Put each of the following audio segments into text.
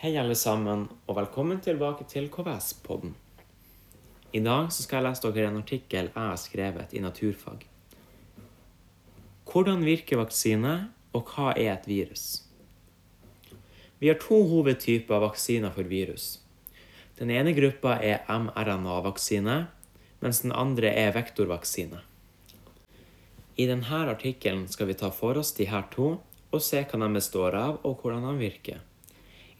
Hei, alle sammen, og velkommen tilbake til KVS-podden. I dag skal jeg lese dere en artikkel jeg har skrevet i naturfag. Hvordan virker vaksine, og hva er et virus? Vi har to hovedtyper vaksiner for virus. Den ene gruppa er mRNA-vaksine, mens den andre er vektorvaksine. I denne artikkelen skal vi ta for oss de her to, og se hva de består av, og hvordan de virker.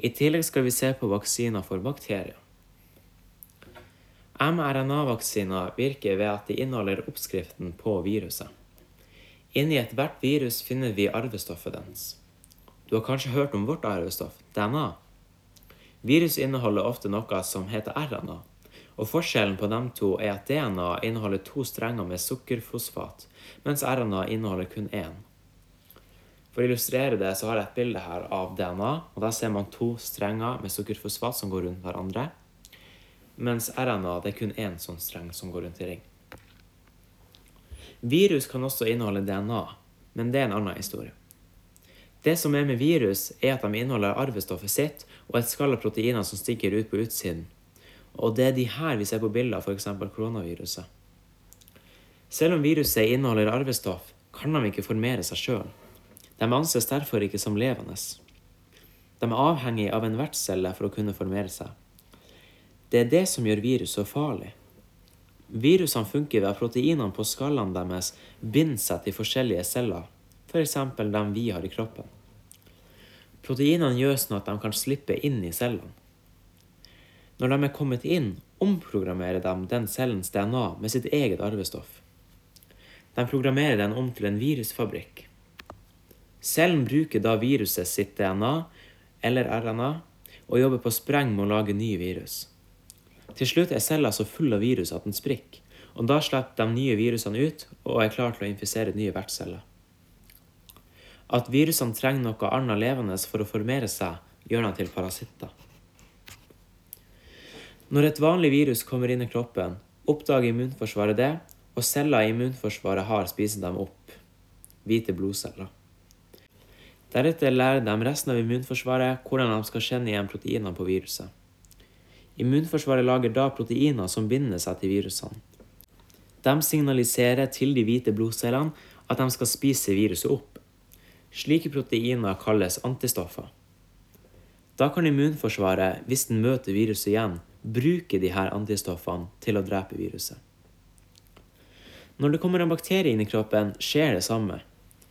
I tillegg skal vi se på vaksiner for bakterier. mRNA-vaksiner virker ved at de inneholder oppskriften på viruset. Inni ethvert virus finner vi arvestoffet dens. Du har kanskje hørt om vårt arvestoff, DNA. Virus inneholder ofte noe som heter RNA, og forskjellen på dem to er at DNA inneholder to strenger med sukkerfosfat, mens RNA inneholder kun én. For å illustrere det så har jeg et bilde her av DNA. og Der ser man to strenger med sukkerfosfat som går rundt hverandre. Mens RNA det er kun én sånn streng som går rundt i ring. Virus kan også inneholde DNA, men det er en annen historie. Det som er med virus, er at de inneholder arvestoffet sitt og et skall av proteiner som stikker ut på utsiden. Og det er de her vi ser på bilder av f.eks. koronaviruset. Selv om viruset inneholder arvestoff, kan de ikke formere seg sjøl. De anses derfor ikke som levende. De er avhengig av en vertscelle for å kunne formere seg. Det er det som gjør virus så farlig. Virusene funker ved at proteinene på skallene deres binder seg til forskjellige celler, f.eks. For dem vi har i kroppen. Proteinene gjør sånn at de kan slippe inn i cellene. Når de er kommet inn, omprogrammerer de den cellens DNA med sitt eget arvestoff. De programmerer den om til en virusfabrikk. Cellen bruker da viruset sitt DNA eller RNA og jobber på spreng med å lage nye virus. Til slutt er cella så full av virus at den sprikker, og da slipper de nye virusene ut og er klar til å infisere nye vertsceller. At virusene trenger noe annet levende for å formere seg, gjør dem til parasitter. Når et vanlig virus kommer inn i kroppen, oppdager immunforsvaret det, og celler i immunforsvaret har spist dem opp. Hvite blodceller. Deretter lærer de resten av immunforsvaret hvordan de skal kjenne igjen proteinene på viruset. Immunforsvaret lager da proteiner som binder seg til virusene. De signaliserer til de hvite blodcellene at de skal spise viruset opp. Slike proteiner kalles antistoffer. Da kan immunforsvaret, hvis den møter viruset igjen, bruke disse antistoffene til å drepe viruset. Når det kommer en bakterie inn i kroppen, skjer det samme.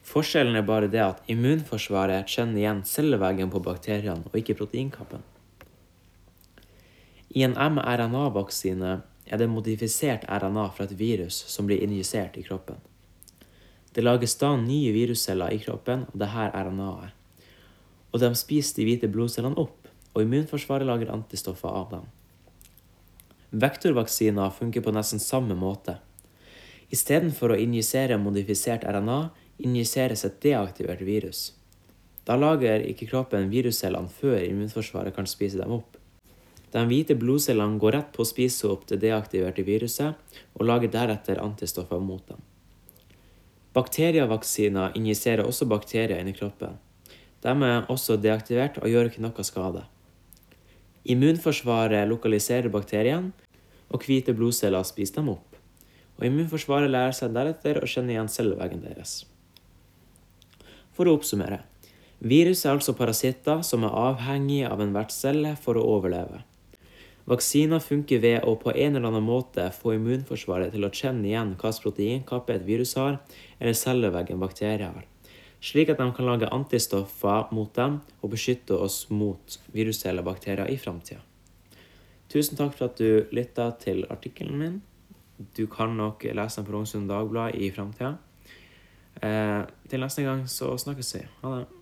Forskjellen er bare det at immunforsvaret kjenner igjen celleveggen på bakteriene, og ikke proteinkappen. I en mRNA-vaksine er det modifisert RNA fra et virus som blir injisert i kroppen. Det lages da nye virusceller i kroppen av dette RNA-et. Og de spiser de hvite blodcellene opp, og immunforsvaret lager antistoffer av dem. Vektorvaksiner funker på nesten samme måte. Istedenfor å injisere modifisert RNA, injiseres et deaktivert virus. Da lager ikke kroppen viruscellene før immunforsvaret kan spise dem opp. De hvite blodcellene går rett på å spise opp det deaktiverte viruset, og lager deretter antistoffer mot dem. Bakterievaksiner injiserer også bakterier inn i kroppen. De er også deaktivert og gjør ikke noe skade. Immunforsvaret lokaliserer bakteriene, og hvite blodceller spiser dem opp. Og immunforsvaret lærer seg deretter å kjenne igjen celleveggen deres. For å oppsummere. Virus er altså parasitter som er avhengige av en vertscelle for å overleve. Vaksiner funker ved å på en eller annen måte få immunforsvaret til å kjenne igjen hvilken proteinkappe et virus har, eller cellevegg en bakterie har, slik at de kan lage antistoffer mot dem og beskytte oss mot virus eller bakterier i framtida. Tusen takk for at du lytta til artikkelen min. Du kan nok lese den på Rognsund Dagblad i framtida. Eh, til neste gang så snakkes vi. Ha det.